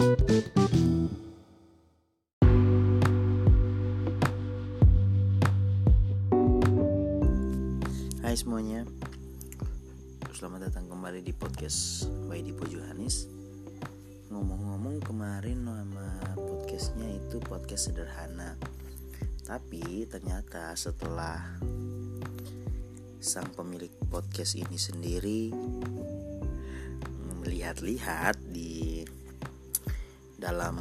Hai semuanya. Selamat datang kembali di podcast by Dipo Johanis Ngomong-ngomong kemarin nama podcastnya itu podcast sederhana. Tapi ternyata setelah sang pemilik podcast ini sendiri Melihat-lihat di dalam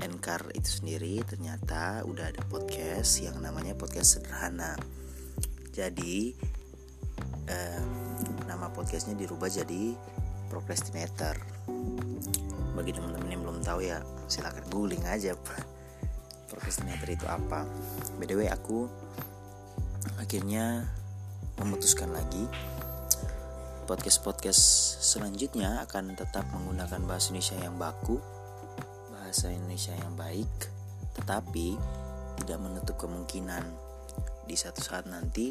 Anchor itu sendiri ternyata udah ada podcast yang namanya podcast sederhana. Jadi eh, nama podcastnya dirubah jadi procrastinator. Bagi teman-teman yang belum tahu ya silahkan googling aja procrastinator itu apa. btw aku akhirnya memutuskan lagi podcast-podcast selanjutnya akan tetap menggunakan bahasa Indonesia yang baku bahasa Indonesia yang baik, tetapi tidak menutup kemungkinan di satu saat nanti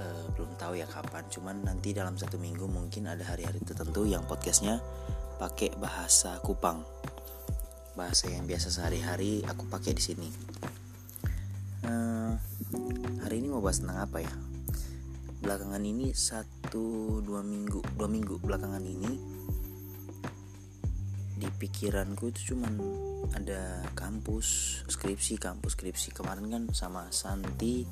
uh, belum tahu ya kapan, cuman nanti dalam satu minggu mungkin ada hari-hari tertentu yang podcastnya pakai bahasa Kupang, bahasa yang biasa sehari-hari aku pakai di sini. Uh, hari ini mau bahas tentang apa ya? Belakangan ini satu dua minggu dua minggu belakangan ini di pikiranku itu cuman ada kampus skripsi kampus skripsi. Kemarin kan sama Santi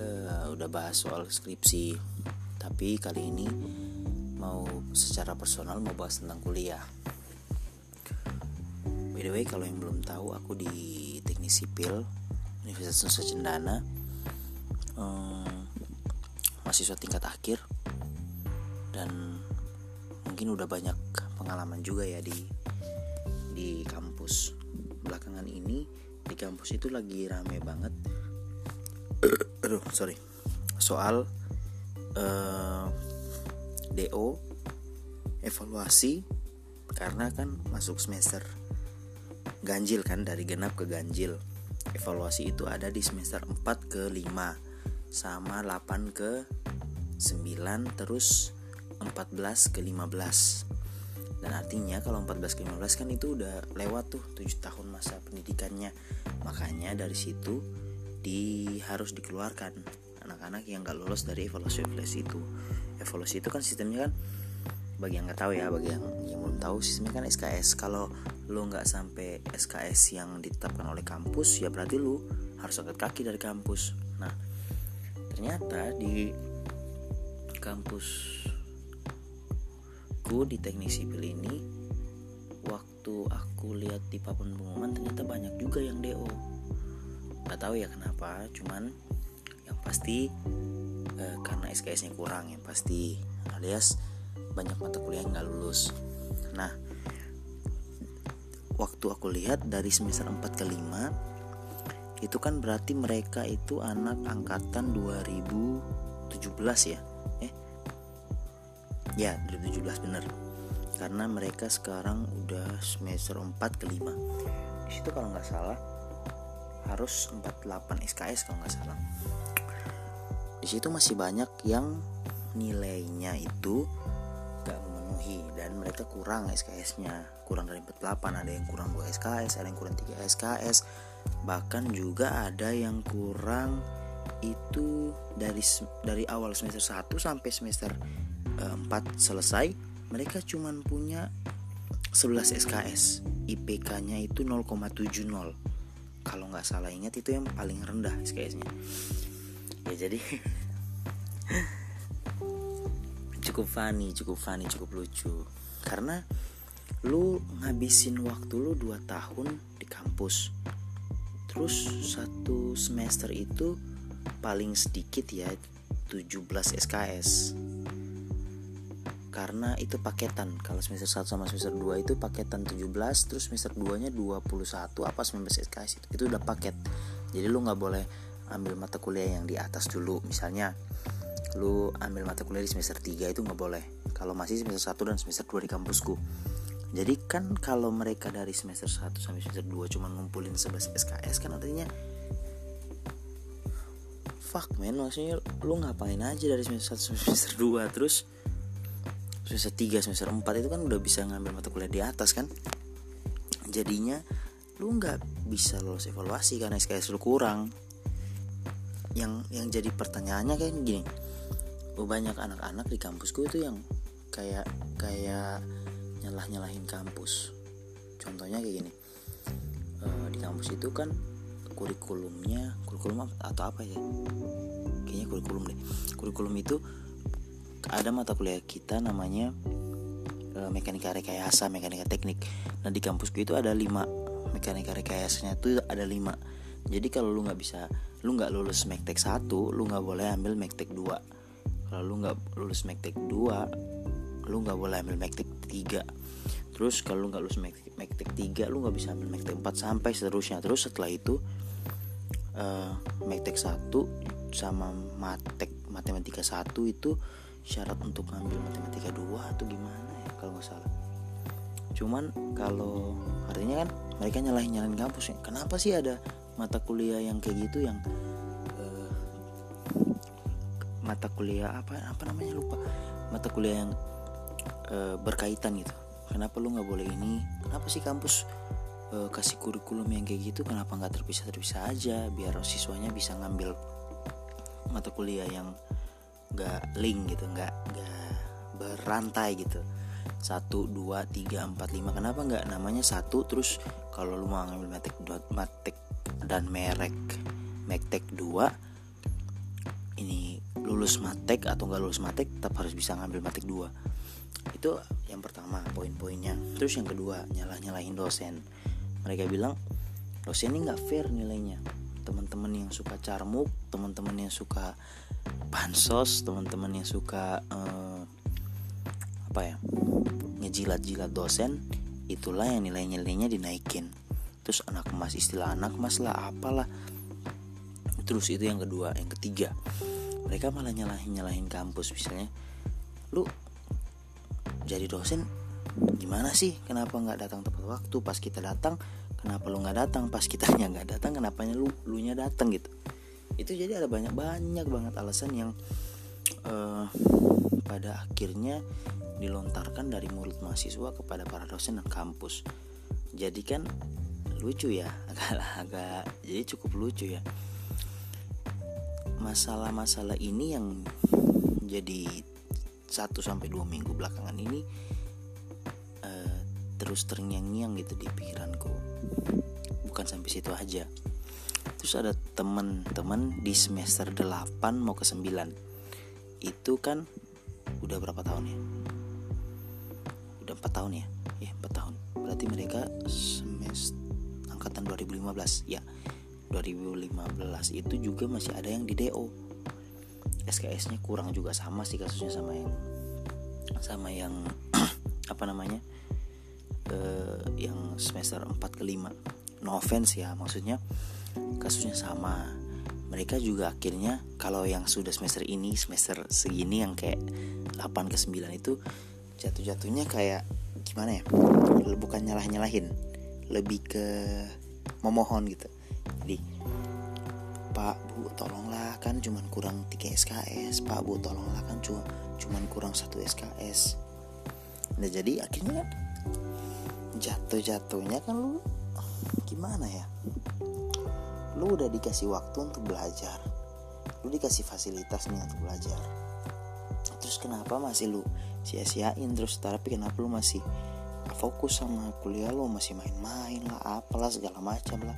uh, udah bahas soal skripsi. Tapi kali ini mau secara personal mau bahas tentang kuliah. By the way kalau yang belum tahu aku di teknik sipil Universitas Nusa Cendana. Um, mahasiswa tingkat akhir. Dan mungkin udah banyak pengalaman juga ya di di kampus. Belakangan ini di kampus itu lagi rame banget. Aduh sorry. Soal uh, eh, do evaluasi karena kan masuk semester ganjil kan dari genap ke ganjil. Evaluasi itu ada di semester 4 ke 5 sama 8 ke 9 terus 14 ke 15 dan artinya kalau 14 ke 15 kan itu udah lewat tuh 7 tahun masa pendidikannya. Makanya dari situ di harus dikeluarkan anak-anak yang gak lolos dari evaluasi evaluasi itu. Evaluasi itu kan sistemnya kan bagi yang nggak tahu ya bagi yang yang belum tahu sistemnya kan SKS kalau lo nggak sampai SKS yang ditetapkan oleh kampus ya berarti lo harus angkat kaki dari kampus ternyata di kampus aku di teknik sipil ini waktu aku lihat di papan pengumuman ternyata banyak juga yang DO nggak tahu ya kenapa cuman yang pasti eh, karena SKS-nya kurang yang pasti alias banyak mata kuliah yang nggak lulus. Nah waktu aku lihat dari semester 4 ke 5 itu kan berarti mereka itu anak angkatan 2017 ya? Ya 2017 bener. Karena mereka sekarang udah semester 4 ke 5 di situ kalau nggak salah harus 48 SKS kalau nggak salah. Di situ masih banyak yang nilainya itu gak memenuhi dan mereka kurang SKS-nya kurang dari 48 ada yang kurang 2 SKS ada yang kurang 3 SKS bahkan juga ada yang kurang itu dari dari awal semester 1 sampai semester 4 selesai mereka cuma punya 11 SKS IPK-nya itu 0,70 kalau nggak salah ingat itu yang paling rendah SKS-nya ya jadi cukup funny cukup funny cukup lucu. Karena lu ngabisin waktu lu 2 tahun di kampus terus satu semester itu paling sedikit ya 17 SKS karena itu paketan. Kalau semester 1 sama semester 2 itu paketan 17 terus semester 2 nya 21 apa 19 SKS itu. Itu udah paket. Jadi lu nggak boleh ambil mata kuliah yang di atas dulu. Misalnya lu ambil mata kuliah di semester 3 itu nggak boleh. Kalau masih semester 1 dan semester 2 di kampusku jadi kan kalau mereka dari semester 1 sampai semester 2 cuma ngumpulin 11 SKS kan artinya fuck man maksudnya lu ngapain aja dari semester 1 sampai semester 2 terus semester 3 semester 4 itu kan udah bisa ngambil mata kuliah di atas kan? Jadinya lu nggak bisa lolos evaluasi karena SKS lu kurang. Yang yang jadi pertanyaannya kan gini banyak anak-anak di kampusku itu yang kayak kayak nyalah nyalahin kampus. Contohnya kayak gini. E, di kampus itu kan kurikulumnya kurikulum atau apa ya? Kayaknya kurikulum deh. Kurikulum itu ada mata kuliah kita namanya e, mekanika rekayasa mekanika teknik. Nah di kampusku itu ada lima. Mekanika rekayasanya itu ada lima. Jadi kalau lu nggak bisa lu nggak lulus mektek satu lu nggak boleh ambil mektek dua. Kalau lu nggak lulus mektek dua lu nggak boleh ambil mektek 3 terus kalau lu nggak lulus mektek 3 lu nggak bisa ambil mektek 4 sampai seterusnya. Terus setelah itu uh, mektek 1 sama matek matematika 1 itu syarat untuk ngambil matematika 2 atau gimana ya kalau nggak salah. Cuman kalau artinya kan mereka nyalahin nyalahin kampus ya. Kenapa sih ada mata kuliah yang kayak gitu yang uh, mata kuliah apa apa namanya lupa. Mata kuliah yang e, berkaitan gitu. Kenapa lu nggak boleh ini? Kenapa sih kampus e, kasih kurikulum yang kayak gitu? Kenapa nggak terpisah terpisah aja biar siswanya bisa ngambil mata kuliah yang nggak link gitu nggak nggak berantai gitu? Satu dua tiga empat lima. Kenapa nggak namanya satu? Terus kalau lu mau ngambil matek matek dan merek mektek dua ini lulus matek atau nggak lulus matek tetap harus bisa ngambil matek dua itu yang pertama poin-poinnya. Terus yang kedua nyalah nyalahin dosen. Mereka bilang dosen ini nggak fair nilainya. Teman-teman yang suka carmuk teman-teman yang suka pansos teman-teman yang suka uh, apa ya ngejilat-jilat dosen itulah yang nilai-nilainya dinaikin. Terus anak emas istilah anak emas lah apalah. Terus itu yang kedua yang ketiga. Mereka malah nyalahin nyalahin kampus misalnya lu jadi dosen gimana sih? Kenapa nggak datang tepat waktu? Pas kita datang kenapa lu nggak datang? Pas kitanya nggak datang kenapa lu lu nya datang gitu. Itu jadi ada banyak banyak banget alasan yang uh, pada akhirnya dilontarkan dari mulut mahasiswa kepada para dosen dan kampus. Jadi kan lucu ya agak agak jadi cukup lucu ya. Masalah-masalah ini yang jadi 1 sampai 2 minggu belakangan ini uh, terus terngiang-ngiang gitu di pikiranku. Bukan sampai situ aja. Terus ada teman-teman di semester 8 mau ke 9. Itu kan udah berapa tahun ya? Udah 4 tahun ya? Ya, 4 tahun. Berarti mereka semester angkatan 2015 ya. 2015 itu juga masih ada yang di DO SKS-nya kurang juga sama sih kasusnya sama yang sama yang apa namanya uh, yang semester 4 ke 5 no offense ya maksudnya kasusnya sama. Mereka juga akhirnya kalau yang sudah semester ini semester segini yang kayak 8 ke 9 itu jatuh-jatuhnya kayak gimana ya? Bukan nyalah-nyalahin lebih ke memohon gitu. Jadi Pak Bu tolonglah. Kan cuman kurang 3 SKS Pak Bu tolonglah. Kan cuma cuman kurang satu SKS nah jadi akhirnya kan jatuh-jatuhnya kan lu gimana ya? Lu udah dikasih waktu untuk belajar. Lu dikasih fasilitas nih untuk belajar. Terus kenapa masih lu sia-siain terus? Tapi kenapa lu masih fokus sama kuliah lu? Masih main-main lah apalah segala macam lah.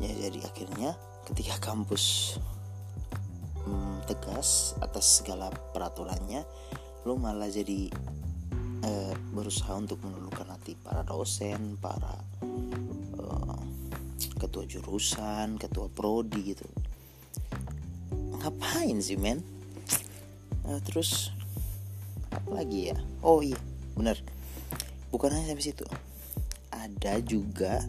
Ya jadi akhirnya ketika kampus hmm, tegas atas segala peraturannya lo malah jadi eh, berusaha untuk mengeluhkan hati para dosen para eh, ketua jurusan ketua prodi gitu. Ngapain sih men? Eh, terus apa lagi ya? Oh iya bener. Bukan hanya sampai situ. Ada juga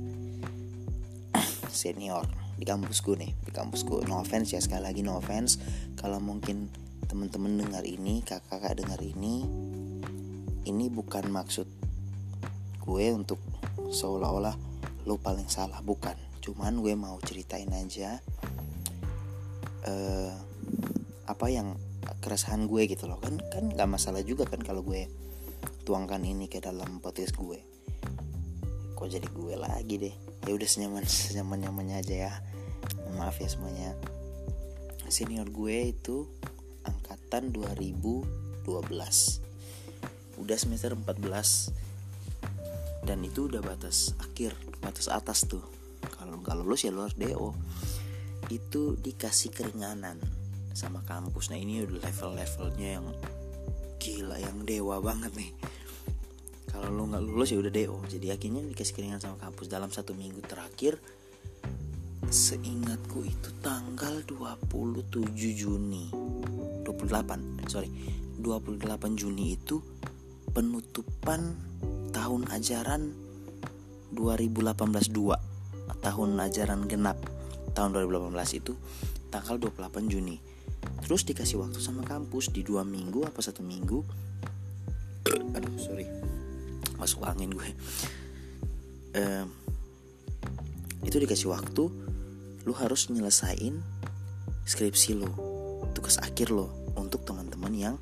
senior di kampusku nih di kampusku. No offense ya sekali lagi no offense. Kalau mungkin teman-teman dengar ini kakak-kakak dengar ini ini bukan maksud gue untuk seolah-olah lo paling salah bukan. Cuman gue mau ceritain aja uh, apa yang keresahan gue gitu loh. Kan kan nggak masalah juga kan kalau gue tuangkan ini ke dalam podcast gue. Kok jadi gue lagi deh ya udah senyaman senyaman nyamannya aja ya. Maaf ya semuanya. Senior gue itu angkatan 2012 udah semester 14 dan itu udah batas akhir batas atas tuh. Kalau nggak lulus ya lu harus do itu dikasih keringanan sama kampus. Nah ini udah level-levelnya yang gila yang dewa banget nih kalau lu nggak lulus ya udah do jadi akhirnya dikasih keringanan sama kampus. Dalam satu minggu terakhir seingatku itu tanggal 27 Juni. 28 sorry. 28 Juni itu penutupan tahun ajaran 2018-2 tahun ajaran genap tahun 2018 itu tanggal 28 Juni. Terus dikasih waktu sama kampus di dua minggu apa satu minggu. Aduh sorry masuk angin gue. Uh, itu dikasih waktu lu harus nyelesain skripsi lo tugas akhir lo untuk teman-teman yang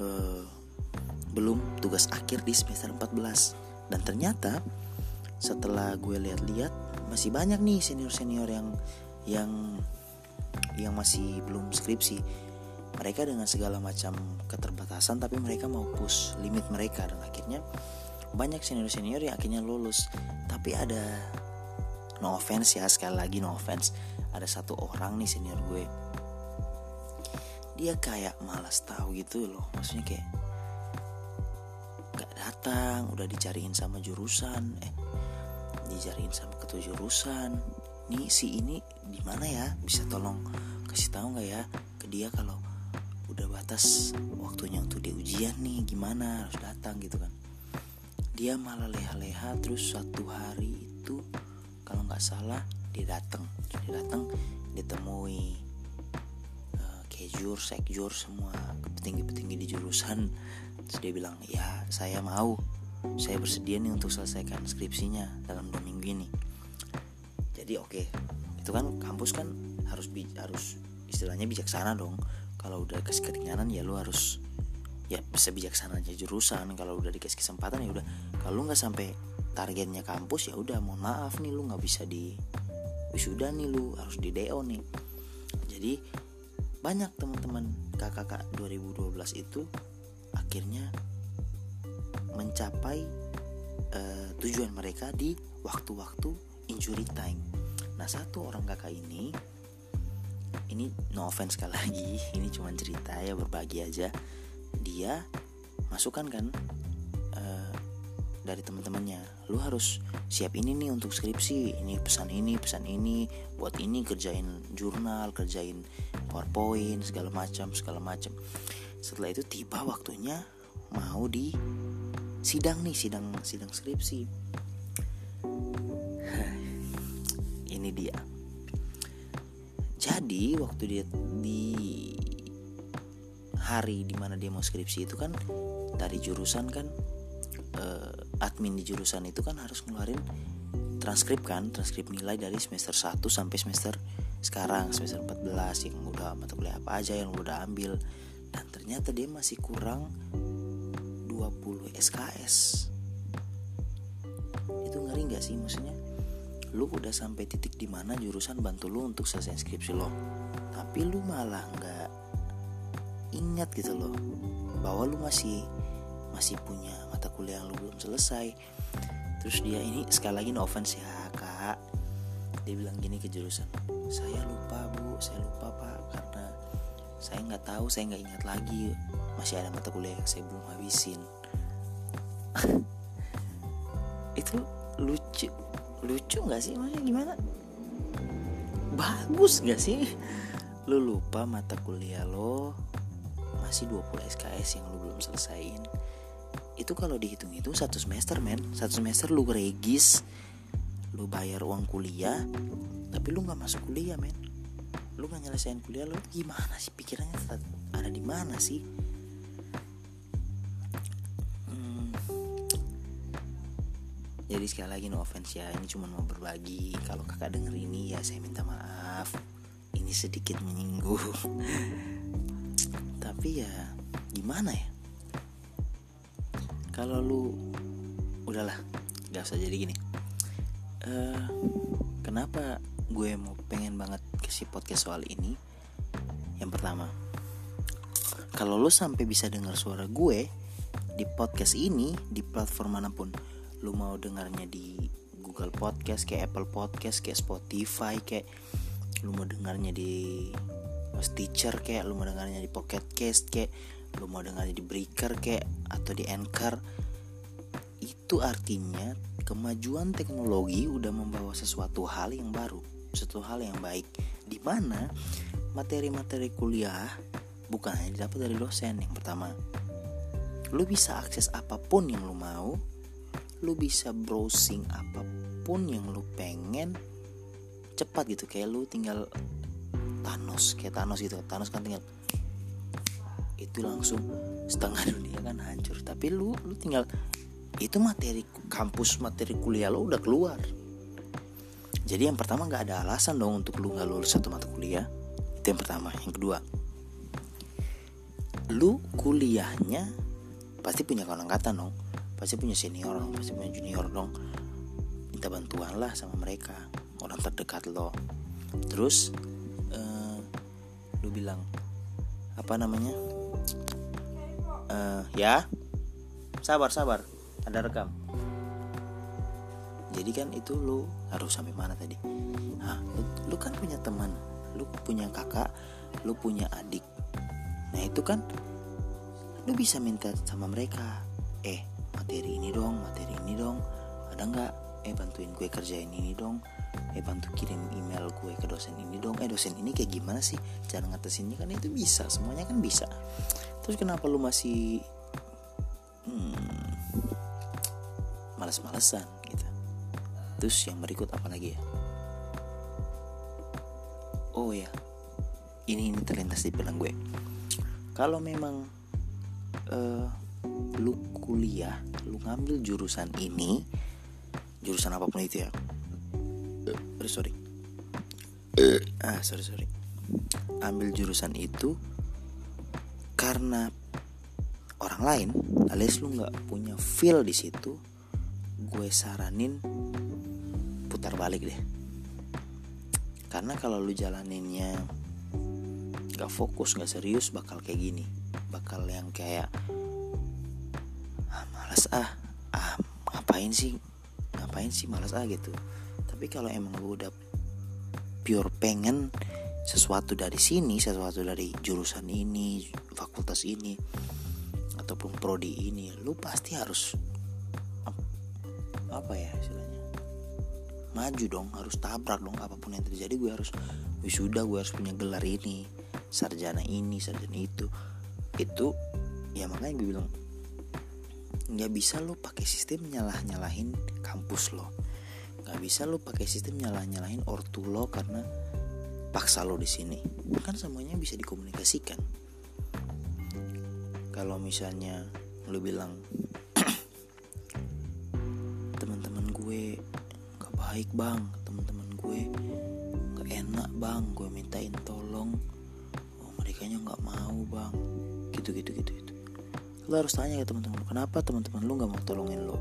uh, belum tugas akhir di semester 14 dan ternyata setelah gue lihat-lihat masih banyak nih senior-senior yang yang yang masih belum skripsi mereka dengan segala macam keterbatasan tapi mereka mau push limit mereka. Dan akhirnya banyak senior-senior yang akhirnya lulus. Tapi ada no offense ya sekali lagi no offense. Ada satu orang nih senior gue. Dia kayak malas tahu gitu loh. Maksudnya kayak datang udah dicariin sama jurusan eh dicariin sama ketua jurusan. Nih si ini di mana ya? Bisa tolong kasih tahu nggak ya ke dia kalau udah batas waktunya untuk di ujian nih gimana harus datang gitu kan. Dia malah leha-leha terus suatu hari itu kalau nggak salah dia datang. Dia datang ditemui uh, kejur sekjur semua petinggi-petinggi di jurusan. Terus dia bilang ya saya mau. Saya bersedia nih untuk selesaikan skripsinya dalam dua minggu ini. Jadi oke okay. itu kan kampus kan harus harus istilahnya bijaksana dong kalau udah kasih keringanan ya lu harus ya bisa bijaksana aja jurusan. Kalau udah dikasih kesempatan ya udah. Kalau nggak sampai targetnya kampus ya udah mohon maaf nih lu nggak bisa di wisuda nih lu harus di do nih. Jadi banyak teman-teman kakak-kakak 2012 itu akhirnya mencapai uh, tujuan mereka di waktu-waktu injury time. Nah satu orang kakak ini, ini no offense sekali lagi, ini cuma cerita ya berbagi aja. Dia masukkan kan uh, dari teman-temannya, lu harus siap ini nih untuk skripsi, ini pesan ini, pesan ini, buat ini kerjain jurnal, kerjain powerpoint segala macam, segala macam setelah itu tiba waktunya mau di sidang nih sidang sidang skripsi waktu dia di hari di mana dia mau skripsi itu kan dari jurusan kan eh, admin di jurusan itu kan harus ngeluarin transkrip kan transkrip nilai dari semester 1 sampai semester sekarang semester 14 yang udah mata kuliah apa aja yang udah ambil. Dan ternyata dia masih kurang 20 SKS itu ngeri gak sih? Maksudnya lu udah sampai titik di mana jurusan bantu lu untuk selesai skripsi lo tapi lu malah nggak ingat gitu loh bahwa lu masih masih punya mata kuliah yang lu belum selesai. Terus dia ini sekali lagi no offense ya kak. Dia bilang gini ke jurusan saya lupa bu. Saya lupa pak karena saya nggak tahu saya nggak ingat lagi masih ada mata kuliah yang saya belum habisin. Itu lucu lucu nggak sih? Maksudnya gimana bagus nggak sih? Lu lupa mata kuliah lo. Masih 20 SKS yang lu belum selesaiin. Itu kalau dihitung itu satu semester men. Satu semester lu regis lu bayar uang kuliah tapi lu nggak masuk kuliah men. Lu gak nyelesain kuliah lu gimana sih? Pikirannya ada di mana sih jadi sekali lagi no offense ya. Ini cuma mau berbagi. Kalau kakak denger ini ya saya minta maaf. Ini sedikit menyinggung. Tapi ya gimana ya? Kalau lu udahlah gak usah jadi gini. Uh, kenapa gue mau pengen banget kasih podcast soal ini? Yang pertama kalau lu sampai bisa dengar suara gue di podcast ini di platform mana pun lu mau dengarnya di Google Podcast kayak Apple Podcast kayak Spotify kayak lu mau dengarnya di Stitcher kayak lu mau dengarnya di Pocket Cast kayak lu mau dengarnya di Breaker kayak atau di Anchor. Itu artinya kemajuan teknologi udah membawa sesuatu hal yang baru sesuatu hal yang baik di mana materi-materi kuliah bukan hanya didapat dari dosen yang pertama. Lu bisa akses apa pun yang lu mau lu bisa browsing apa pun yang lu pengen cepat gitu. Kayak lu tinggal Thanos kayak Thanos gitu. Thanos kan tinggal itu langsung setengah dunia kan hancur. Tapi lu lu tinggal itu materi kampus materi kuliah lo udah keluar. Jadi yang pertama nggak ada alasan dong untuk lu nggak lulus satu mata kuliah. Itu yang pertama. Yang kedua lu kuliahnya pasti punya kawan angkatan dong pasti punya senior dong pasti punya junior dong. Minta bantuan lah sama mereka. Orang terdekat lo. Terus uh, lu bilang apa namanya? Uh, ya? Sabar sabar. Ada rekam. Jadi kan itu lu harus sampai mana tadi? Hah, lu, lu kan punya teman lu punya kakak lu punya adik. Nah itu kan lu bisa minta sama mereka. Eh materi ini dong materi ini dong. Ada nggak? Eh bantuin gue kerjain ini dong. Eh bantu kirim email gue ke dosen ini dong. Eh dosen ini kayak gimana sih? Cara ngatasinnya kan itu bisa semuanya kan bisa. Terus kenapa lu masih hmm, males-malesan gitu? Terus yang berikut apa lagi ya? Oh ya ini ini terlintas di benak gue. Kalau memang uh, lu kuliah lu ngambil jurusan ini jurusan apa pun itu ya. Uh, sorry. Uh, ah sorry sorry. Ambil jurusan itu karena orang lain alias lu nggak punya feel di situ gue saranin putar balik deh. Karena kalau lu jalaninnya gak fokus gak serius bakal kayak gini. Bakal yang kayak malas ah ah ngapain sih? Ngapain sih malas ah gitu. Tapi kalau emang lu udah pure pengen sesuatu dari sini sesuatu dari jurusan ini fakultas ini ataupun prodi ini lu pasti harus apa ya istilahnya? Maju dong harus tabrak dong apa pun yang terjadi gue harus wisuda gue harus punya gelar ini sarjana ini sarjana itu. Itu ya makanya gue bilang nggak bisa lo pakai sistem nyalah nyalahin kampus lo. Nggak bisa lo pakai sistem nyalah nyalahin ortu lo karena paksa lo di sini. Kan semuanya bisa dikomunikasikan. Kalau misalnya lo bilang gue gak baik bang. Teman-teman gue gak enak bang. Gue mintain tolong. Oh mereka nya nggak mau bang. Gitu gitu gitu gitu lo harus tanya ke teman-teman kenapa teman-teman lo nggak mau tolongin lo?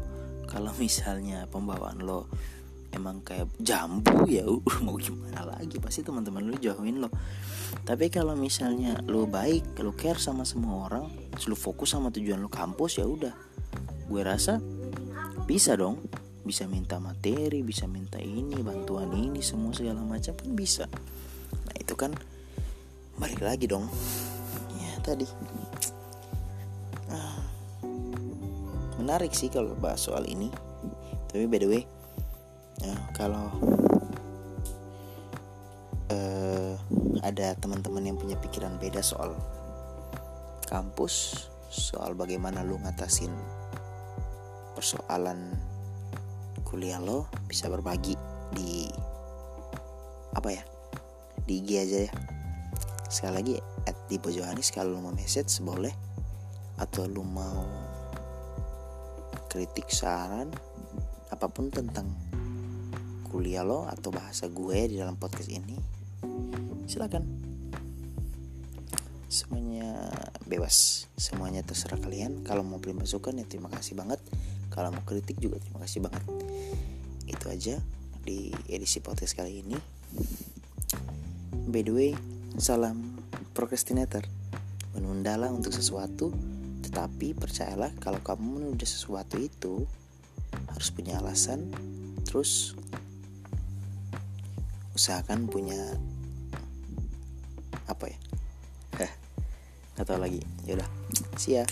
Kalau misalnya pembawaan lo emang kayak jambu ya mau gimana lagi? Pasti teman-teman lo jauhin lo. Tapi kalau misalnya lo baik lo care sama semua orang lo fokus sama tujuan lo kampus ya udah. Gue rasa bisa dong. Bisa minta materi bisa minta ini bantuan ini semua segala macam kan bisa. Nah itu kan balik lagi dong. Ya tadi menarik sih kalau bahas soal ini. Tapi by the way ya, kalau uh, ada teman-teman yang punya pikiran beda soal kampus soal bagaimana lu ngatasin persoalan kuliah lo bisa berbagi di apa ya di IG aja ya. Sekali lagi at di Johanis kalau lo mau message boleh. Atau lo mau kritik saran apa pun tentang kuliah lo atau bahasa gue di dalam podcast ini silakan. Semuanya bebas. Semuanya terserah kalian. Kalau mau beri masukan ya terima kasih banget. Kalau mau kritik juga terima kasih banget. Itu aja di edisi podcast kali ini. By the way salam procrastinator. Menundalah untuk sesuatu tetapi percayalah kalau kamu menunda sesuatu itu harus punya alasan terus usahakan punya apa ya? Nggak tahu lagi. Yaudah ya